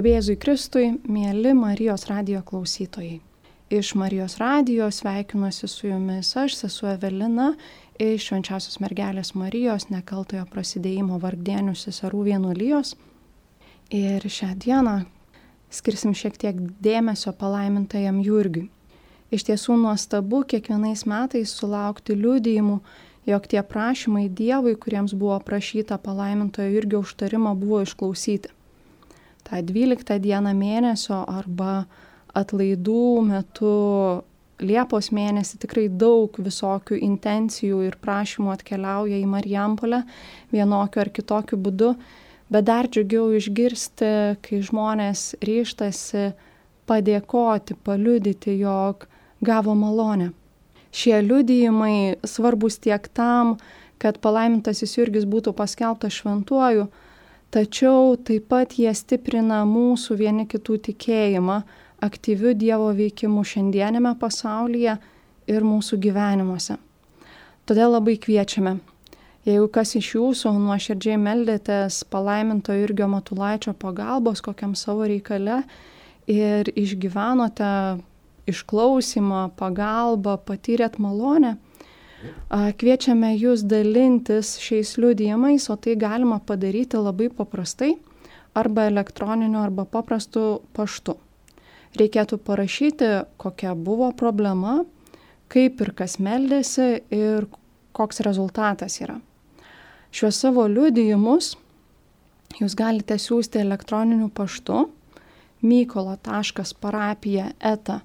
Gerbėjai Kristui, mėly Marijos radio klausytojai. Iš Marijos radio sveikinuosi su jumis aš, sesuo Evelina, iš Švenčiausios mergelės Marijos nekaltojo prasidėjimo vargdienių seserų vienuolijos. Ir šią dieną skirsim šiek tiek dėmesio palaimintajam Jurgiui. Iš tiesų nuostabu kiekvienais metais sulaukti liūdėjimų, jog tie prašymai Dievui, kuriems buvo prašyta palaimintojo Jurgio užtarimo, buvo išklausyti. Ta 12 diena mėnesio arba atlaidų metu Liepos mėnesį tikrai daug visokių intencijų ir prašymų atkeliauja į Marijampolę vienokiu ar kitokiu būdu, bet dar džiugiau išgirsti, kai žmonės ryštasi padėkoti, paliudyti, jog gavo malonę. Šie liudijimai svarbus tiek tam, kad palaimintasis Jurgis būtų paskelbtas šventuoju, tačiau taip pat jie stiprina mūsų vieni kitų tikėjimą, aktyviu Dievo veikimu šiandienėme pasaulyje ir mūsų gyvenimuose. Todėl labai kviečiame, jeigu kas iš jūsų nuoširdžiai meldėtės palaiminto Irgio Matulaičio pagalbos kokiam savo reikale ir išgyvenote išklausimą, pagalbą, patyrėt malonę, kviečiame jūs dalintis šiais liudijimais, o tai galima padaryti labai paprastai arba elektroniniu, arba paprastu paštu reikėtų parašyti, kokia buvo problema, kaip ir kas meldėsi ir koks rezultatas yra. Šiuos savo liudijimus jūs galite siūsti elektroniniu paštu mykolo.parapija eta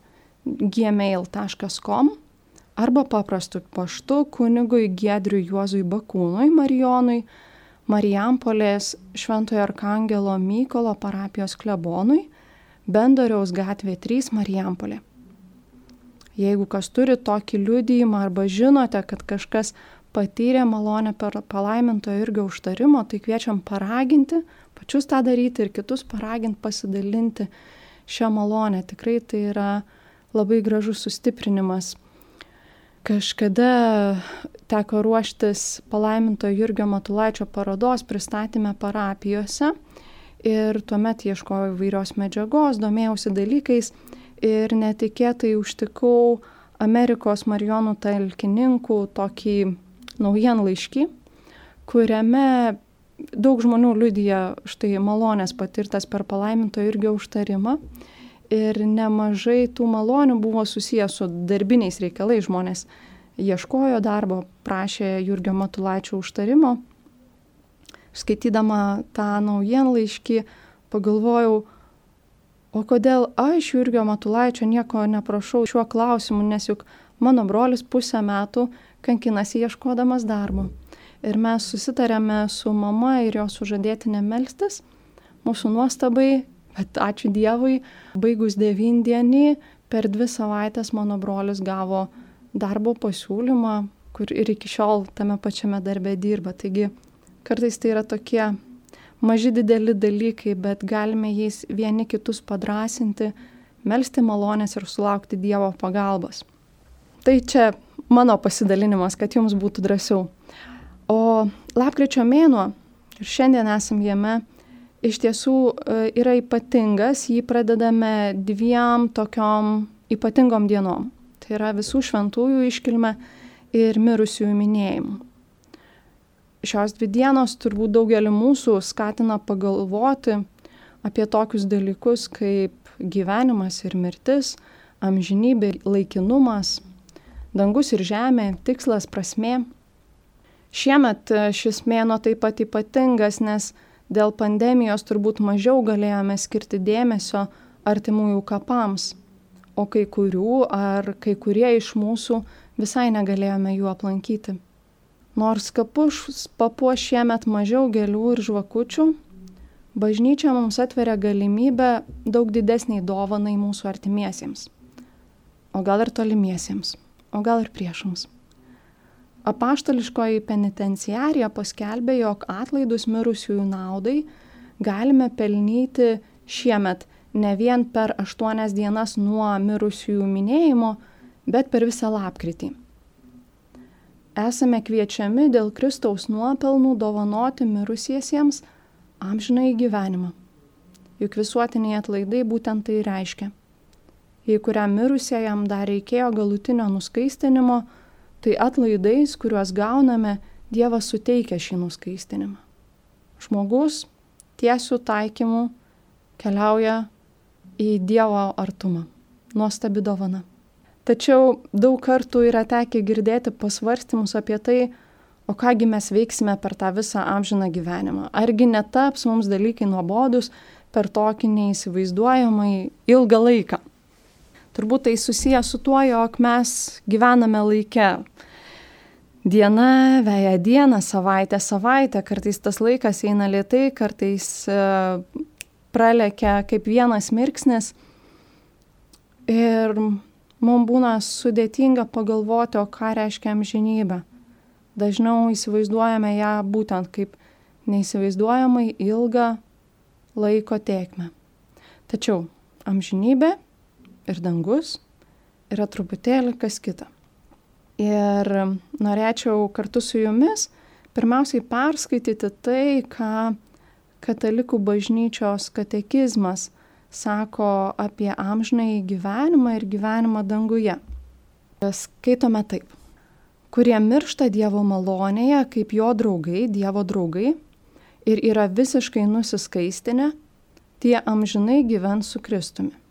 gmail.com arba paprastu paštu kunigui Gedriui Juozui Bakūnui Marijonui, Marijampolės Šventojo Arkangelo Mykolo parapijos klebonui Bendoriaus gatvė 3 Marijampolė. Jeigu kas turi tokį liudijimą arba žinote, kad kažkas patyrė malonę per palaiminto irgi užtarimo, tai kviečiam paraginti, pačius tą daryti ir kitus paraginti pasidalinti šią malonę. Tikrai tai yra labai gražus sustiprinimas. Kažkada teko ruoštis palaiminto Jurgio Matulaičio parodos pristatymę parapijose ir tuomet ieškojau įvairios medžiagos, domėjausi dalykais ir netikėtai užtikau Amerikos Marijonų talkininkų tokį naujienlaiškį, kuriame daug žmonių liudija štai malonės patirtas per palaiminto irgi užtarimą. Ir nemažai tų malonių buvo susijęs su darbiniais reikalais. Žmonės ieškojo darbo, prašė Jurgio Matulaičio užtarimo skaitydama tą naujienlaiškį pagalvojau, o kodėl aš Jurgio Matulaičio nieko neprašau šiuo klausimu, nes juk mano brolis pusę metų kankinasi ieškodamas darbo. Ir mes susitarėme su mama ir jos sužadėtinė melstis. Mūsų nuostabai, bet ačiū Dievui, baigus devindienį, per dvi savaitės mano brolis gavo darbo pasiūlymą, kur ir iki šiol tame pačiame darbe dirba. Taigi Kartais tai yra tokie maži dideli dalykai, bet galime jais vieni kitus padrasinti, melstį malonės ir sulaukti Dievo pagalbos. Tai čia mano pasidalinimas, kad jums būtų drąsiau. O lapkričio mėnuo, ir šiandien esam jame, iš tiesų e, yra ypatingas, jį pradedame dviem tokiom ypatingom dienom. Tai yra visų šventųjų iškilme ir mirusiųjų minėjimu šios dvi dienos turbūt daugelį mūsų skatina pagalvoti apie tokius dalykus kaip gyvenimas ir mirtis, amžinybė, laikinumas, dangus ir žemė, tikslas, prasmė. Šiemet e, šis mėno taip pat ypatingas, nes dėl pandemijos turbūt mažiau galėjome skirti dėmesio artimųjų kapams, o kai kurių ar kai kurie iš mūsų visai negalėjome jų aplankyti. Nors kapus papuoš šiemet mažiau gėlių ir žvakučių, bažnyčia mums atveria galimybę daug didesniai dovanai mūsų artimiesiems, o gal ir tolimiesiems, o gal ir priešams. Apaštališkoji penitenciarija paskelbė, jog atlaidus mirusiųjų naudai galime pelnyti šiemet ne vien per aštuonias dienas nuo mirusiųjų minėjimo, bet per visą lapkritį esame kviečiami dėl Kristaus nuopelnų dovanoti mirusiesiems amžinai gyvenimą. juk visuotiniai atlaidai būtent tai reiškia. Jei kuriam mirusiejam dar reikėjo galutinio nuskaistinimo, tai atlaidais, kuriuos gauname, Dievas suteikia šį nuskaistinimą. Žmogus tiesių taikymų keliauja į Dievo artumą. Nuostabi dovana. Tačiau daug kartų yra tekę girdėti pasvarstymus apie tai, o kągi mes veiksime per tą visą amžiną gyvenimą. Argi netaps mums dalykai nuobodus per tokį neįsivaizduojamai ilgą laiką. Turbūt tai susiję su tuo, jog mes gyvename laike. Diena veja dieną, savaitę savaitę, kartais tas laikas eina lietai, kartais e, pralekia kaip vienas mirksnis. Ir mums būna sudėtinga pagalvoti, o ką reiškia amžinybė. Dažniau įsivaizduojame ją būtent kaip neįsivaizduojamai ilgą laiko tėkmę. Tačiau amžinybė ir dangus yra truputėlį kas kita. Ir norėčiau kartu su jumis pirmiausiai perskaityti tai, ką katalikų bažnyčios katekizmas sako apie amžinai gyvenimą ir gyvenimą danguje. Skaitome taip. Kurie miršta Dievo malonėje kaip jo draugai, Dievo draugai ir yra visiškai nusiskaistinę, tie amžinai gyvens su Kristumi.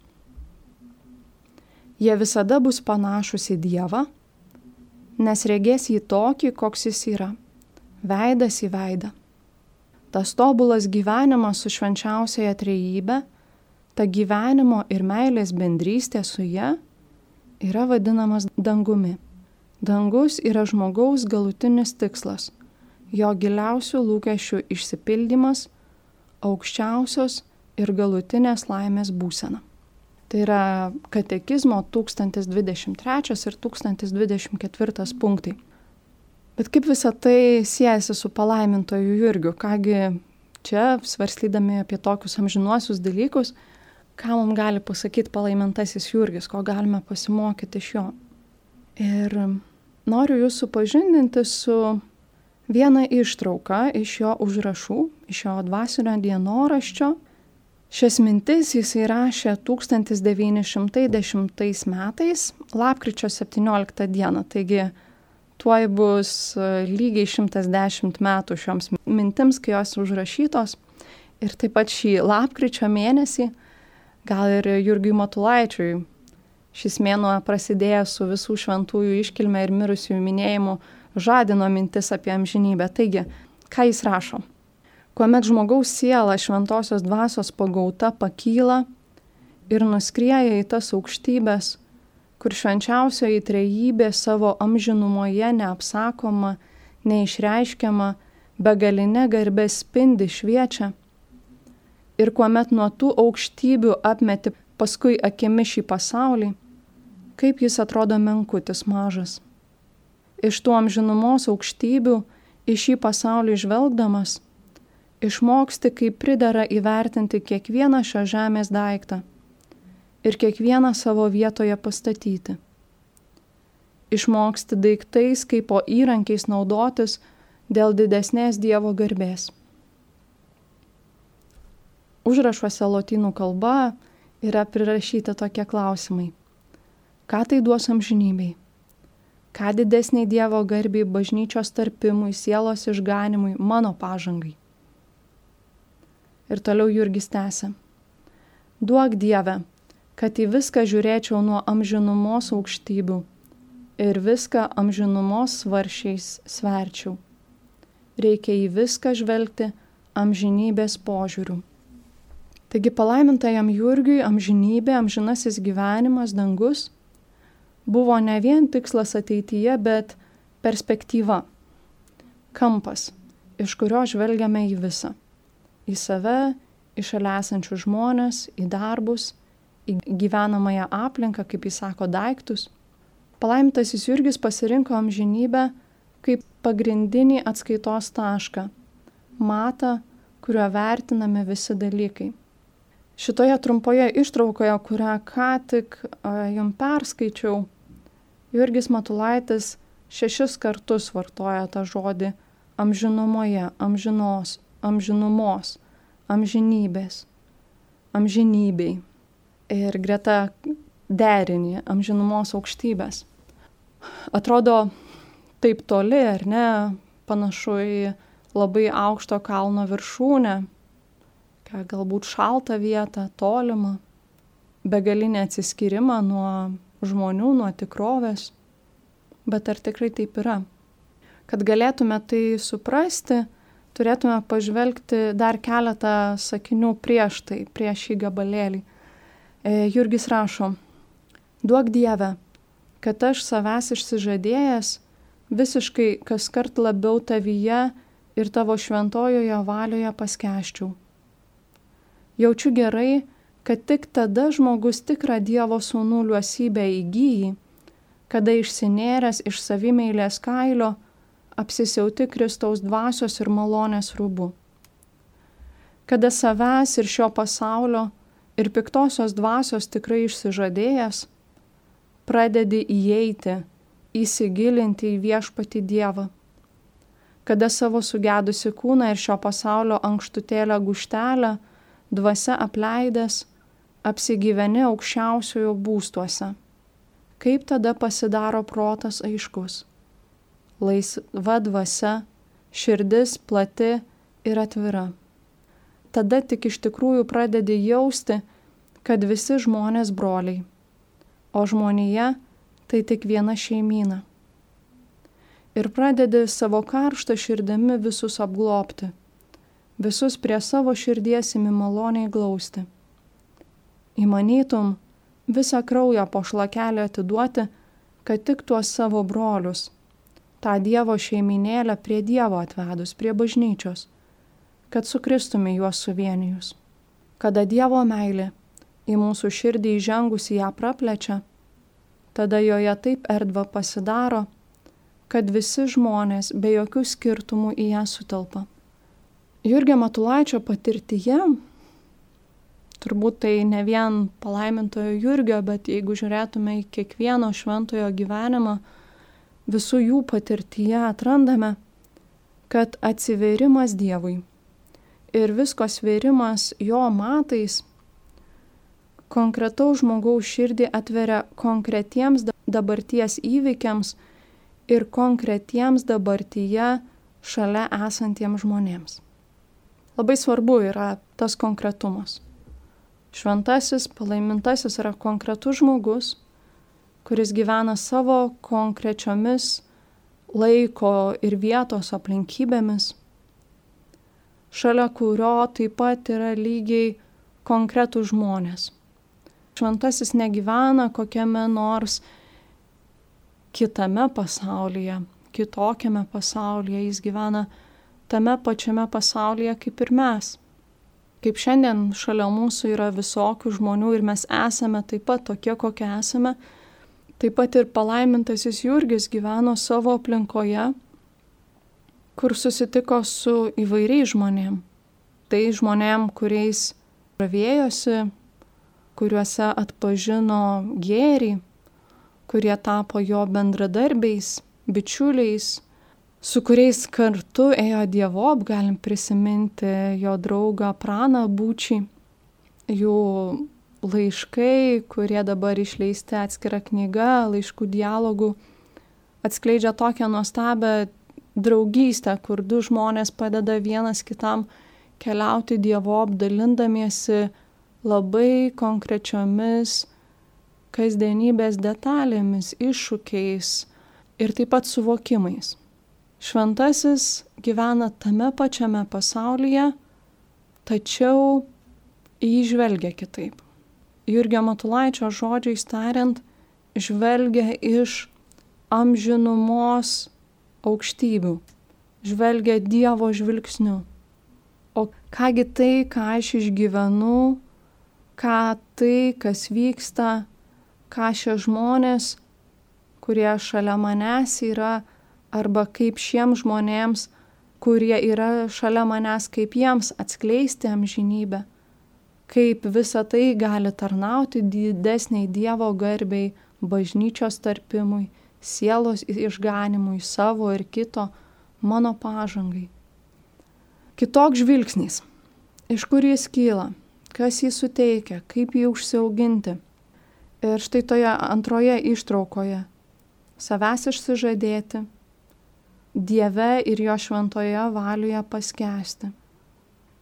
Jie visada bus panašus į Dievą, nes regės jį tokį, koks jis yra - veidas į veidą. Tas tobulas gyvenimas su švenčiausiaja trejybė ta gyvenimo ir meilės bendrystė su ja yra vadinamas dangumi. Dangus yra žmogaus galutinis tikslas, jo giliausių lūkesčių išsipildymas, aukščiausios ir galutinės laimės būsena. Tai yra katekizmo 1023 ir 1024 punktai. Bet kaip visa tai siejasi su palaimintoju Jurgiu? Kągi čia, svarstydami apie tokius amžinuosius dalykus, ką mums gali pasakyti palaimintasis Jurgis, ko galime pasimokyti iš jo. Ir noriu jūs supažindinti su viena ištrauka iš jo užrašų, iš jo dvasinio dienoraščio. Šias mintis jis įrašė 1910 metais, lapkričio 17 dieną, taigi tuoj bus lygiai 110 metų šioms mintims, kai jos užrašytos. Ir taip pat šį lapkričio mėnesį gal ir Jurgiui Matulaičiui. Šis mėnuo prasidėjęs su visų šventųjų iškilme ir mirusiųjų minėjimu žadino mintis apie amžinybę. Taigi, ką jis rašo? Kuomet žmogaus siela šventosios dvasios pagauta pakyla ir nuskrieja į tas aukštybės, kur švenčiausioji trejybė savo amžinumoje neapsakoma, neišreiškiama, begalinė garbė spindi šviečia ir kuomet nuo tų aukštybių apmeti paskui akimi šį pasaulį, kaip jis atrodo menkutis mažas. Iš tų amžinumos aukštybių į šį pasaulį žvelgdamas, išmoksti, kaip pridara įvertinti kiekvieną šią žemės daiktą ir kiekvieną savo vietoje pastatyti. Išmoksti daiktais kaip po įrankiais naudotis dėl didesnės Dievo garbės užrašuose lotynų kalba yra prirašyti tokie klausimai. Ką tai duos amžinybei? Ką didesniai Dievo garbiai bažnyčios tarpimui, sielos išganimui, mano pažangai? Ir toliau Jurgis tęsė. Duok Dieve, kad į viską žiūrėčiau nuo amžinumos aukštybių ir viską amžinumos svaršiais sverčiau. Reikia į viską žvelgti amžinybės požiūriu. Taigi palaimintajam Jurgiui amžinybė, amžinasis gyvenimas, dangus buvo ne vien tikslas ateityje, bet perspektyva, kampas, iš kurio žvelgiame į visą. Į save, į šalia esančius žmonės, į darbus, į gyvenamąją aplinką, kaip jis sako, daiktus. Palaimintasis Jurgis pasirinko amžinybę kaip pagrindinį atskaitos tašką, matą, kuriuo vertinami visi dalykai. Šitoje trumpoje ištraukoje, kurią ką tik jum perskaičiau, Jurgis Matulaitis šešis kartus vartoja tą žodį amžinumoje, amžinos, amžinumos, amžinybės. amžinybei ir greta derinį amžinumos aukštybės. Atrodo taip toli, ar ne, panašu į labai aukšto kalno viršūnę, galbūt šaltą vietą, tolimą, begalinį atsiskyrimą nuo žmonių, nuo tikrovės. Bet ar tikrai taip yra? Kad galėtume tai suprasti, turėtume pažvelgti dar keletą sakinių prieš tai, prieš šį gabalėlį. E, Jurgis rašo, duok Dieve, kad aš savęs išsižadėjęs visiškai kas kart labiau tavyje ir tavo šventojoje valioje paskeščiau. Jaučiu gerai, kad tik tada žmogus tikrą Dievo sūnų liuosybę įgyji, kada išsinėręs iš savimeilės kailio apsisiauti Kristaus dvasios ir malonės rūbu. Kada savęs ir šio pasaulio ir piktosios dvasios tikrai išsižadėjęs, pradedi įeiti, įsigilinti į viešpati Dievą kada savo sugedusi kūną ir šio pasaulio ankštutėlę guštelę, dvasia apleidęs, apsigyveni aukščiausiojo būstuose. Kaip tada pasidaro protas aiškus? Laisva dvasia, širdis plati ir atvira. Tada tik iš tikrųjų pradedi jausti, kad visi žmonės broliai, o žmonėje tai tik viena šeimyna ir pradedi savo karštą širdimi visus apglopti, visus prie savo širdies įmi maloniai glausti. Įmanytum visą kraują po šlakelį atiduoti, kad tik tuos savo brolius, tą Dievo šeiminėlę prie Dievo atvedus, prie bažnyčios, kad sukristumi juos suvienijus. Kada Dievo meilė į mūsų širdį įžengusi ją praplečia, tada joje taip erdva pasidaro, kad visi žmonės be jokių skirtumų į ją sutelpa. Jurgio Matulaičio patirtyje, turbūt tai ne vien palaimintojo Jurgio, bet jeigu žiūrėtume į kiekvieno šventojo gyvenimą, visų jų patirtyje atrandame, kad atsiverimas Dievui ir visko sverimas jo matais konkretaus žmogaus širdį atveria konkretiems dabarties įvykiams, ir konkretiems dabartyje šalia esantiems žmonėms. Labai svarbu yra tas konkretumas. Šventasis, palaimintasis yra konkretus žmogus, kuris gyvena savo konkrečiomis laiko ir vietos aplinkybėmis, šalia kurio taip pat yra lygiai konkretų žmonės. Šventasis negyvena kokiame nors kitame pasaulyje, kitokiame pasaulyje, jis gyvena tame pačiame pasaulyje kaip ir mes. Kaip šiandien šalia mūsų yra visokių žmonių ir mes esame taip pat tokie, kokie esame, taip pat ir palaimintasis Jurgis gyveno savo aplinkoje, kur susitiko su įvairiais žmonėm. Tai žmonėm, kuriais ravėjosi, kuriuose atpažino gėrį, kurie tapo jo bendradarbiais, bičiuliais, su kuriais kartu ėjo Dievob, galim prisiminti jo draugą Praną Būčį, jų laiškai, kurie dabar išleisti atskira knyga, laiškų dialogų, atskleidžia tokią nuostabę draugystę, kur du žmonės padeda vienas kitam keliauti Dievob, dalindamiesi labai konkrečiomis kasdienybės detalėmis, iššūkiais ir taip pat suvokimais. Šventasis gyvena tame pačiame pasaulyje, tačiau jį žvelgia kitaip. Jurgio Matulaičio žodžiais tariant, žvelgia iš amžinumos aukštybių, žvelgia Dievo žvilgsniu. O kągi tai, ką aš išgyvenu, ką tai, kas vyksta, ką šie žmonės, kurie šalia manęs yra, arba kaip šiems žmonėms, kurie yra šalia manęs, kaip jiems atskleisti amžinybę, kaip visa tai gali tarnauti didesniai Dievo garbiai, bažnyčios tarpimui, sielos išganimui savo ir kito, mano pažangai. Kitoks žvilgsnis. Iš kur jis kyla? kas jį suteikia, kaip jį užsiauginti. Ir štai toje antroje ištraukoje - savęs išsižadėti, Dieve ir jo šventoje valioje paskesti,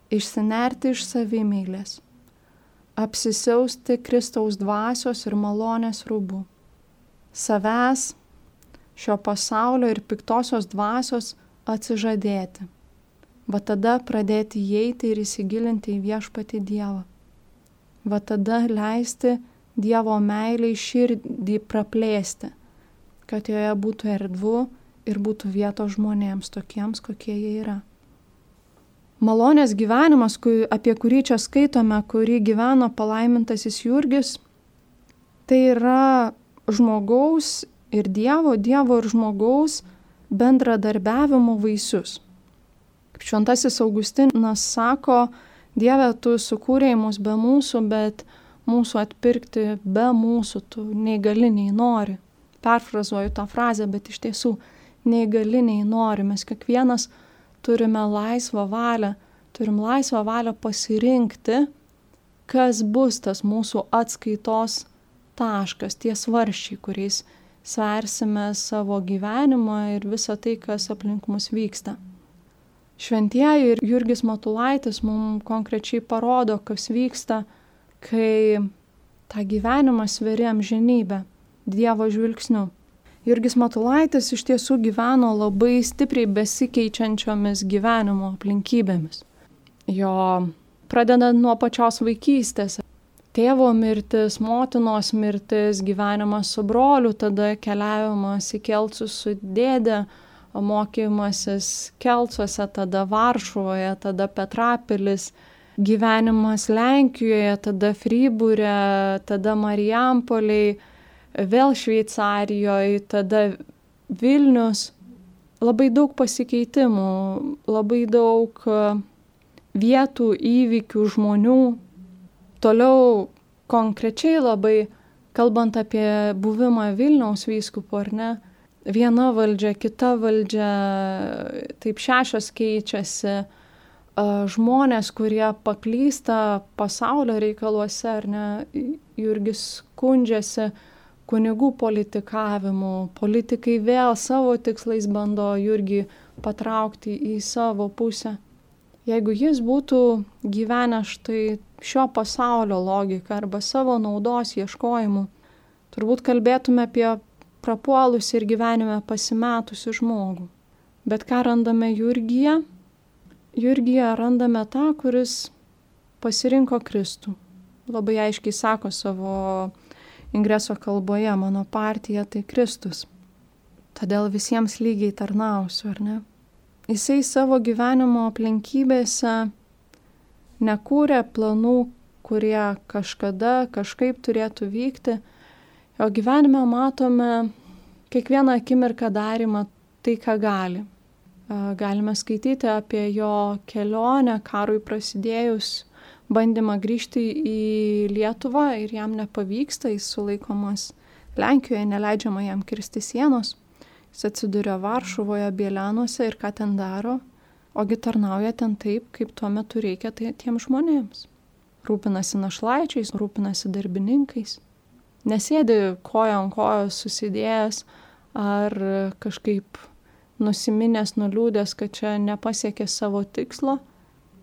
išsinerti iš savimylės, apsisiausti Kristaus dvasios ir malonės rūbų, savęs, šio pasaulio ir piktosios dvasios atsižadėti. Va tada pradėti įeiti ir įsigilinti į viešpatį Dievą. Va tada leisti Dievo meiliai širdį praplėsti, kad joje būtų erdvu ir būtų vietos žmonėms tokiems, kokie jie yra. Malonės gyvenimas, apie kurį čia skaitome, kurį gyveno palaimintasis Jurgis, tai yra žmogaus ir Dievo, Dievo ir žmogaus bendradarbiavimo vaisius. Kaip šventasis Augustinas sako, Dieve, tu sukūrėjai mus be mūsų, bet mūsų atpirkti be mūsų tu nei gali, nei nori. Perfrazuoju tą frazę, bet iš tiesų nei gali, nei nori. Mes kiekvienas turime laisvą valią, turim laisvą valią pasirinkti, kas bus tas mūsų atskaitos taškas, tie svaršiai, kuriais sversime savo gyvenimą ir visą tai, kas aplink mus vyksta. Šventieji ir Jurgis Matulaitis mums konkrečiai parodo, kas vyksta, kai tą gyvenimą sveri amžinybę Dievo žvilgsniu. Jurgis Matulaitis iš tiesų gyveno labai stipriai besikeičiančiomis gyvenimo aplinkybėmis. Jo pradedant nuo pačios vaikystės. Tėvo mirtis, motinos mirtis, gyvenimas su broliu, tada keliavimas į Kelcus su dėdė, mokymasis Kelcuose, tada Varšuvoje, tada Petrapilis, gyvenimas Lenkijoje, tada Frybūrė, tada Marijampoliai vėl Šveicarijoje, tada Vilnius. Labai daug pasikeitimų, labai daug e, vietų, įvykių, žmonių. Toliau konkrečiai labai, kalbant apie buvimą Vilniaus vyskupu, ar ne, viena valdžia, kita valdžia, taip šešios keičiasi, e, žmonės, kurie paklysta pasaulio reikaluose, ar ne, Jurgis skundžiasi, kunigų politikavimu, politikai vėl savo tikslais bando Jurgį patraukti į savo pusę. Jeigu jis būtų gyvenęs štai šio pasaulio logiką arba savo naudos ieškojimu, turbūt kalbėtume apie prapuolusi ir gyvenime pasimetusi žmogų. Bet ką randame Jurgyje? Jurgyje randame tą, kuris pasirinko Kristų. Labai aiškiai sako savo ingreso kalboje mano partija tai Kristus. Todėl visiems lygiai tarnausiu, ar ne? Jisai savo gyvenimo aplinkybėse nekūrė planų, kurie kažkada kažkaip turėtų vykti. Jo gyvenime matome kiekvieną akimirką darimą tai, ką gali. Galime skaityti apie jo kelionę karui prasidėjus bandymą grįžti į Lietuvą ir jam nepavyksta, jis sulaikomas Lenkijoje, neleidžiama jam kirsti sienos. Jis atsiduria Varšuvoje, Bielenuose ir ką ten daro, ogi tarnauja ten taip, kaip tuo metu reikia tai tiems žmonėms. Rūpinasi našlaičiais, rūpinasi darbininkais. Nesėdi koja ant kojos susidėjęs ar kažkaip nusiminęs, nuliūdęs, kad čia nepasiekė savo tikslo,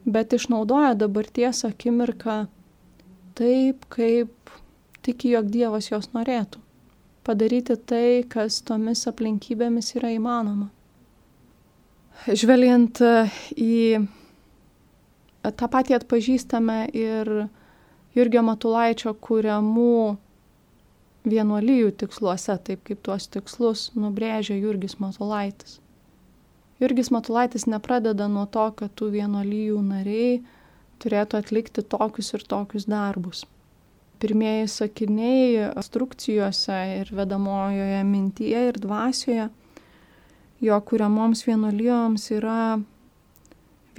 bet išnaudoja dabarties akimirką taip, kaip tiki, jog Dievas jos norėtų. Padaryti tai, kas tomis aplinkybėmis yra įmanoma. Žvelgiant į tą patį atpažįstame ir Jurgio Matulaičio kūriamų vienuolyjų tiksluose, taip kaip tuos tikslus nubrėžia Jurgis Matulaitis. Jurgis Matulaitis nepradeda nuo to, kad tų vienuolyjų nariai turėtų atlikti tokius ir tokius darbus. Pirmieji sakiniai instrukcijose ir vedamojoje mintyje ir dvasioje jo kuriamoms vienuolijoms yra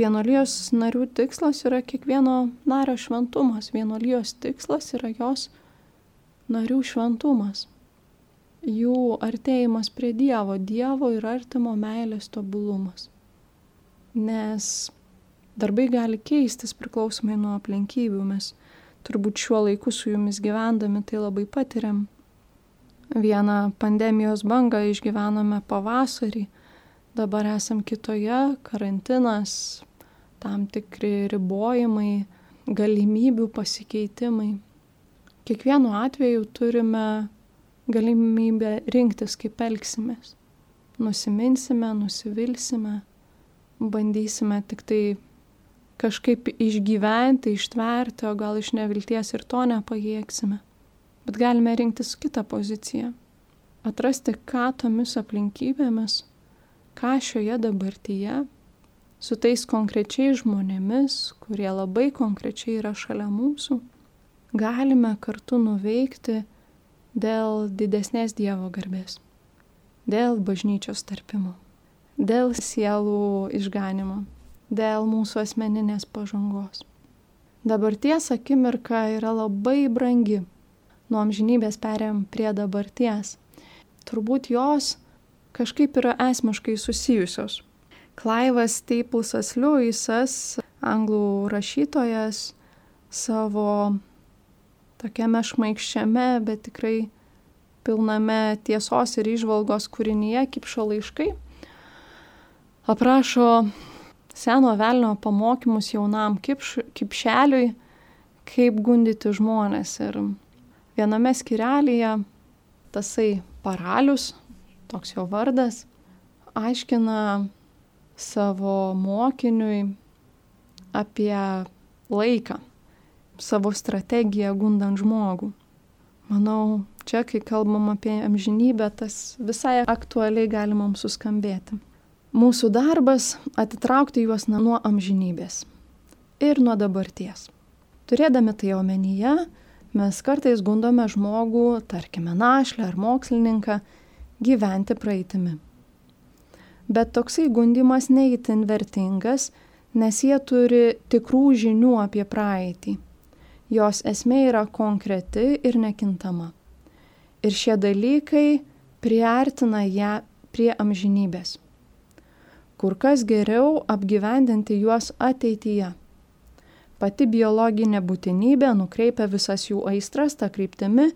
vienuolijos narių tikslas yra kiekvieno nario šventumas. Vienuolijos tikslas yra jos narių šventumas jų artėjimas prie Dievo, Dievo ir artimo meilės tobulumas. Nes darbai gali keistis priklausomai nuo aplinkybių. Mes turbūt šiuo laiku su jumis gyvendami tai labai patiriam. Vieną pandemijos bangą išgyvenome pavasarį, dabar esam kitoje, karantinas, tam tikri ribojimai, galimybių pasikeitimai. Kiekvienu atveju turime galimybę rinktis, kaip elgsimės. Nusiminsime, nusivilsime, bandysime tik tai kažkaip išgyventi, ištverti, o gal iš nevilties ir to nepajėgsime. Bet galime rinktis kitą poziciją. Atrasti, ką tomis aplinkybėmis, ką šioje dabartyje su tais konkrečiais žmonėmis, kurie labai konkrečiai yra šalia mūsų, galime kartu nuveikti dėl didesnės Dievo garbės, dėl bažnyčios tarpimo, dėl sielų išganimo, dėl mūsų asmeninės pažangos. Dabarties akimirka yra labai brangi. Nuo amžinybės perėm prie dabarties. Turbūt jos kažkaip yra esmiškai susijusios. Klaivas Staplusas Lewisas, anglų rašytojas, savo tokiame šmaikščiame, bet tikrai pilname tiesos ir išvalgos kūrinyje Kipšo laiškai, aprašo seno velnio pamokymus jaunam kipš, kipšeliui, kaip gundyti žmonės. Ir viename skirelėje tasai paralius, toks jo vardas, aiškina savo mokiniui apie laiką, savo strategiją gundant žmogų. Manau, čia, kai kalbam apie amžinybę, tas visai aktualiai gali mums suskambėti. Mūsų darbas - atitraukti juos nuo amžinybės ir nuo dabarties. Turėdami tai omenyje, mes kartais gundome žmogų, tarkime našlę ar mokslininką, gyventi praeitimi bet toksai gundimas neįtin vertingas, nes jie turi tikrų žinių apie praeitį. Jos esmė yra konkreti ir nekintama. Ir šie dalykai priartina ją prie amžinybės. Kur kas geriau apgyvendinti juos ateityje. Pati biologinė būtinybė nukreipia visas jų aistras tą kryptimi,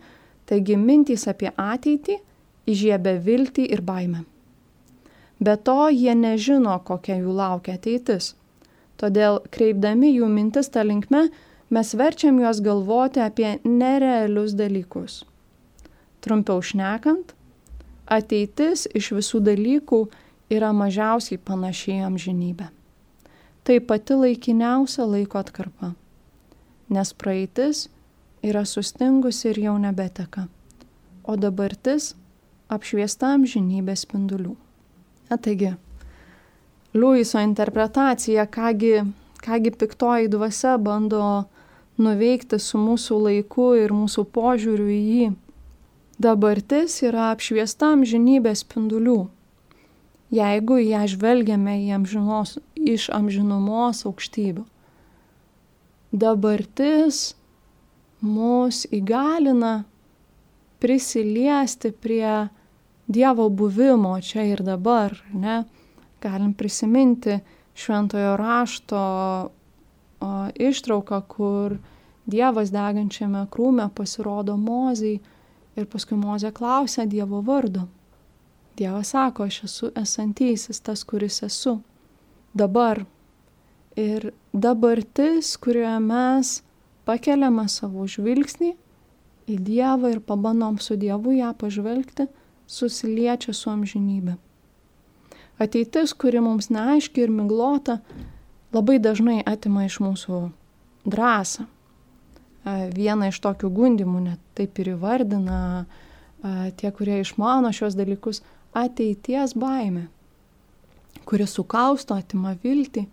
taigi mintys apie ateitį įžiebia viltį ir baimę. Be to, jie nežino, kokia jų laukia ateitis. Todėl, kreipdami jų mintis tą linkme, mes verčiam juos galvoti apie nerealius dalykus. Trumpiau šnekant, ateitis iš visų dalykų yra mažiausiai panašiai amžinybė. Tai pati laikiniausia laiko atkarpa, nes praeitis yra sustingusi ir jau nebeteka, o dabartis apšviesta amžinybės spindulių. Na taigi, Liuiso interpretacija, kągi, kągi piktoji dvasia bando nuveikti su mūsų laiku ir mūsų požiūriu į jį. Dabartis yra apšviesta amžinybės spindulių. Jeigu ją žvelgiame amžinos, iš amžinumos aukštybių. Dabartis mus įgalina prisiliesti prie Dievo buvimo čia ir dabar, ne? Galim prisiminti šventojo rašto ištrauką, kur Dievas degančiame krūme pasirodo mozai ir paskui mozė klausia Dievo vardu. Dievas sako, aš esu esantysis, tas, kuris esu. Dabar. Ir dabartis, kurioje mes pakeliame savo žvilgsnį į Dievą ir pabandom su Dievu ją pažvelgti, susiliečia su amžinybė. Ateitis, kuri mums neaiški ir miglota, labai dažnai atima iš mūsų drąsą. Vieną iš tokių gundimų net taip ir įvardina tie, kurie išmano šios dalykus - ateities baime, kuri sukausto, atima viltį,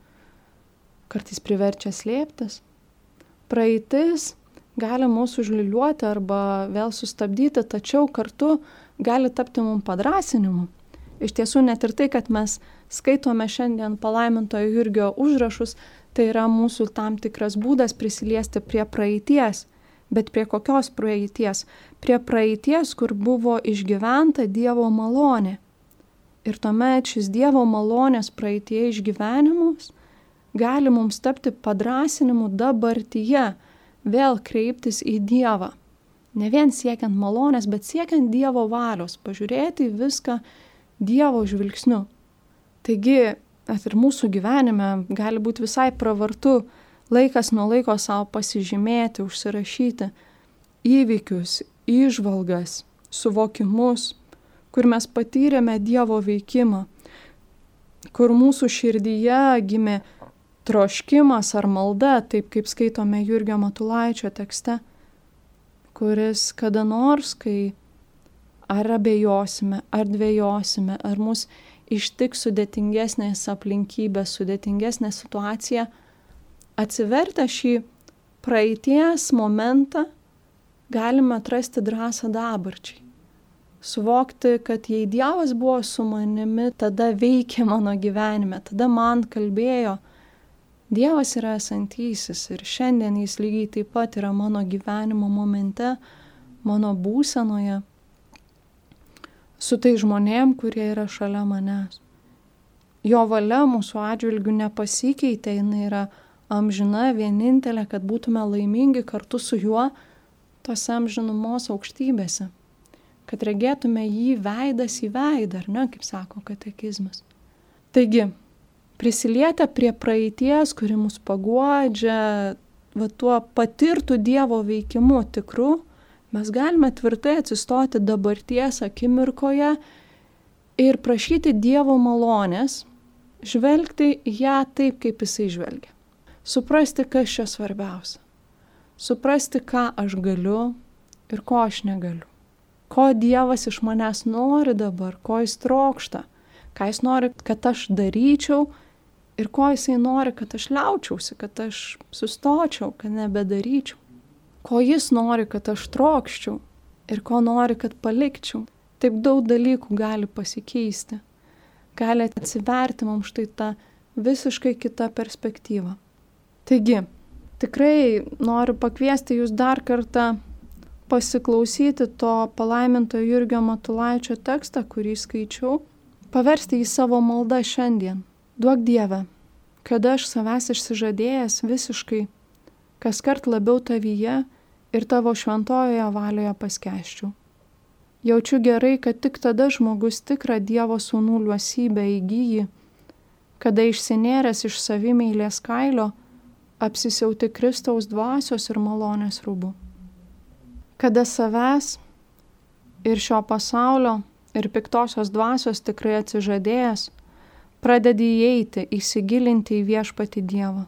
kartais priverčia slėptis. Praeitis gali mūsų užliuliuoti arba vėl sustabdyti, tačiau kartu gali tapti mums padrasinimu. Iš tiesų net ir tai, kad mes skaitome šiandien palaimintojo Jurgio užrašus, tai yra mūsų tam tikras būdas prisiliesti prie praeities. Bet prie kokios praeities? Prie praeities, kur buvo išgyventa Dievo malonė. Ir tuomet šis Dievo malonės praeitie išgyvenimus gali mums tapti padrasinimu dabartyje, vėl kreiptis į Dievą. Ne vien siekiant malonės, bet siekiant Dievo valios, pažiūrėti viską Dievo žvilgsniu. Taigi, net ir mūsų gyvenime gali būti visai pravartu laikas nuo laiko savo pasižymėti, užsirašyti įvykius, įžvalgas, suvokimus, kur mes patyrėme Dievo veikimą, kur mūsų širdyje gimė troškimas ar malda, taip kaip skaitome Jurgio Matulaičio tekste, kuris kada nors, kai ar abejosime, ar dvėjosime, ar mus ištiks sudėtingesnės aplinkybės, sudėtingesnė situacija, atsivertę šį praeities momentą, galime atrasti drąsą dabarčiai suvokti, kad jei Dievas buvo su manimi, tada veikė mano gyvenime, tada man kalbėjo. Dievas yra esantysis ir šiandien jis lygiai taip pat yra mano gyvenimo momente, mano būsenoje, su tai žmonėm, kurie yra šalia manęs. Jo valia mūsų atžvilgių nepasikeitė, jinai yra amžina, vienintelė, kad būtume laimingi kartu su juo tose amžinumos aukštybėse kad regėtume jį veidas į veidą, ar ne, kaip sako katekizmas. Taigi, prisilietę prie praeities, kuri mus paguodžia, va tuo patirtų Dievo veikimu tikru, mes galime tvirtai atsistoti dabarties akimirkoje ir prašyti Dievo malonės, žvelgti ją taip, kaip jisai žvelgia. Suprasti, kas čia svarbiausia. Suprasti, ką aš galiu ir ko aš negaliu ko Dievas iš manęs nori dabar, ko jis trokšta, ką jis nori, kad aš daryčiau ir ko jisai nori, kad aš liaučiausi, kad aš sustočiau, kad nebedaryčiau. Ko jis nori, kad aš trokščiau ir ko nori, kad palikčiau. Taip daug dalykų gali pasikeisti. Gali atsiverti mums štai tą visiškai kitą perspektyvą. Taigi, tikrai noriu pakviesti jūs dar kartą pasiklausyti to palaiminto Jurgio Matulaičio tekstą, kurį skaičiau, paversti į savo maldą šiandien. Duok Dieve, kad aš savęs išsižadėjęs visiškai, kas kart labiau tavyje ir tavo šventojoje valioje paskeščiau. Jaučiu gerai, kad tik tada žmogus tikrą Dievo sūnų liuosybę įgyji, kada išsinėręs iš savimėlės kailio apsisiauti Kristaus dvasios ir malonės rūbų kada savęs ir šio pasaulio ir piktosios dvasios tikrai atsižadėjęs, pradedi įeiti, įsigilinti į viešpati Dievą.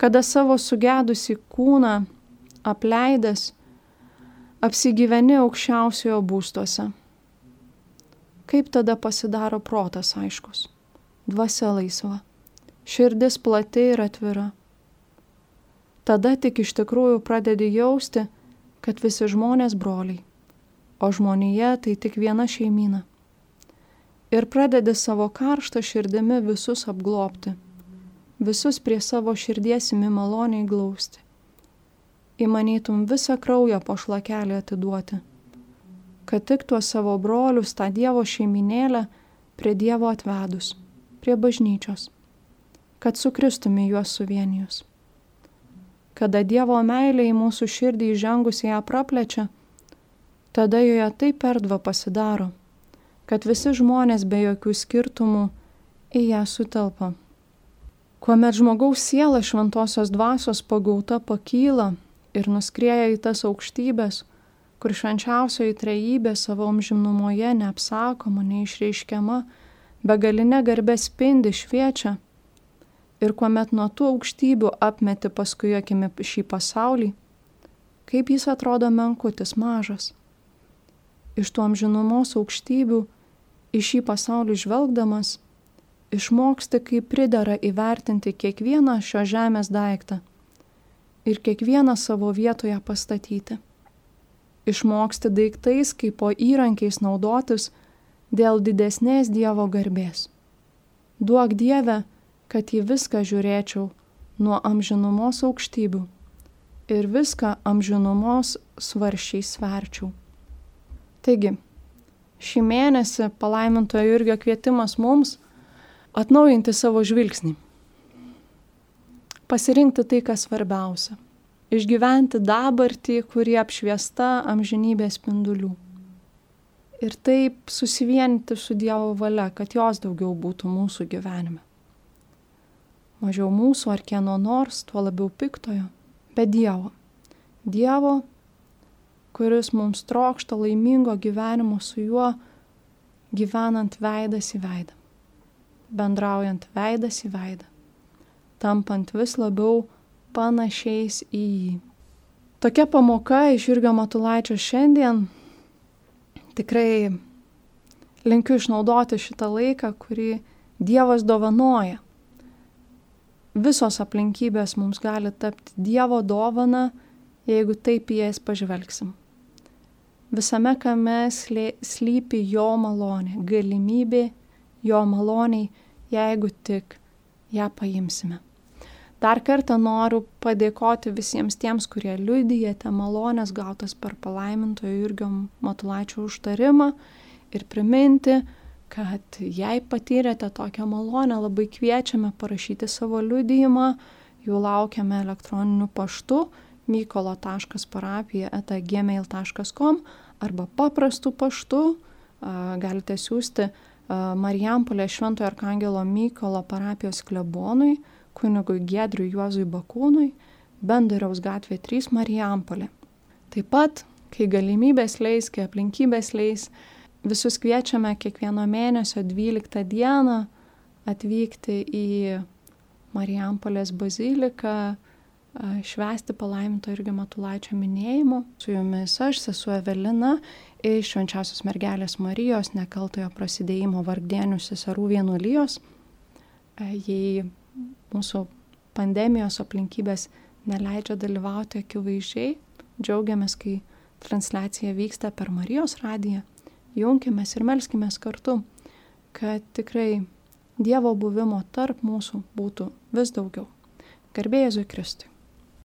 Kada savo sugedusi kūną apleidęs, apsigyveni aukščiausiojo būstuose. Kaip tada pasidaro protas aiškus, dvasia laisva, širdis plati ir atvira. Tada tik iš tikrųjų pradedi jausti, kad visi žmonės broliai, o žmonėje tai tik viena šeimyna. Ir pradedi savo karštą širdimi visus apglopti, visus prie savo širdies imi maloniai glausti. Įmanytum visą kraują po šlakelį atiduoti, kad tik tuos savo brolius tą Dievo šeiminėlę prie Dievo atvedus, prie bažnyčios, kad sukristumi juos suvienijus kada Dievo meilė į mūsų širdį įžengus ją praplečia, tada joje taip erdva pasidaro, kad visi žmonės be jokių skirtumų į ją sutelpa. Kuomet žmogaus siela šventosios dvasios pagauta pakyla ir nuskrieja į tas aukštybės, kur švenčiausioji trejybė savo amžinumoje neapsakoma, neišreiškiama, begalinė garbė spindi šviečia, ir kuomet nuo tų aukštybių apmeti paskui akimi šį pasaulį, kaip jis atrodo menkutis mažas. Iš tų amžinumos aukštybių į šį pasaulį žvelgdamas, išmoksti, kaip pridara įvertinti kiekvieną šio žemės daiktą ir kiekvieną savo vietoje pastatyti. Išmoksti daiktais kaip po įrankiais naudotis dėl didesnės Dievo garbės. Duok Dieve, kad į viską žiūrėčiau nuo amžinumos aukštybių ir viską amžinumos svaršiai sverčiau. Taigi, šį mėnesį palaimintojo Jurgio kvietimas mums atnaujinti savo žvilgsnį. Pasirinkti tai, kas svarbiausia. išgyventi dabartį, kuri apšviesta amžinybės spindulių. Ir taip susivienyti su Dievo valia, kad jos daugiau būtų mūsų gyvenime. Mažiau mūsų ar kieno nors, tuo labiau piktojo, bet Dievo. Dievo, kuris mums trokšta laimingo gyvenimo su juo, gyvenant veidas į veidą, bendraujant veidas į veidą, tampant vis labiau panašiais į jį. Tokia pamoka iš Jurgio Matulaičio šiandien tikrai linkiu išnaudoti šitą laiką, kurį Dievas dovanoja. Visos aplinkybės mums gali tapti Dievo dovana, jeigu taip į jas pažvelgsim. Visame kame slypi jo malonė, galimybė jo maloniai, jeigu tik ją paimsime. Dar kartą noriu padėkoti visiems tiems, kurie liudijate malonės gautas per palaimintojo Jurgio Matulaičio užtarimą ir priminti, kad jei patyrėte tokią malonę, labai kviečiame parašyti savo liudijimą, jų laukiame elektroniniu paštu mykolo.parapija.gmail.com arba paprastu paštu galite siūsti Marijampolė Šventojo Arkangelo Mykolo parapijos klebonui kunigui Gedriui Juozui Bakūnui, Bendariaus gatvė 3 Marijampolė. Taip pat, kai galimybės leis, kai aplinkybės leis, visus kviečiame kiekvieno mėnesio 12 dieną atvykti į Marijampolės baziliką, švęsti palaiminto irgi Matulaičio minėjimo. Su jumis aš, sesuo Evelina, iš Švenčiausios mergelės Marijos nekaltojo prasidėjimo vargdienių seserų vienuolijos. Jei mūsų pandemijos aplinkybės neleidžia dalyvauti akivaizdžiai. Džiaugiamės, kai transliacija vyksta per Marijos radiją. Junkimės ir melskimės kartu, kad tikrai Dievo buvimo tarp mūsų būtų vis daugiau. Garbėjai Jėzui Kristui.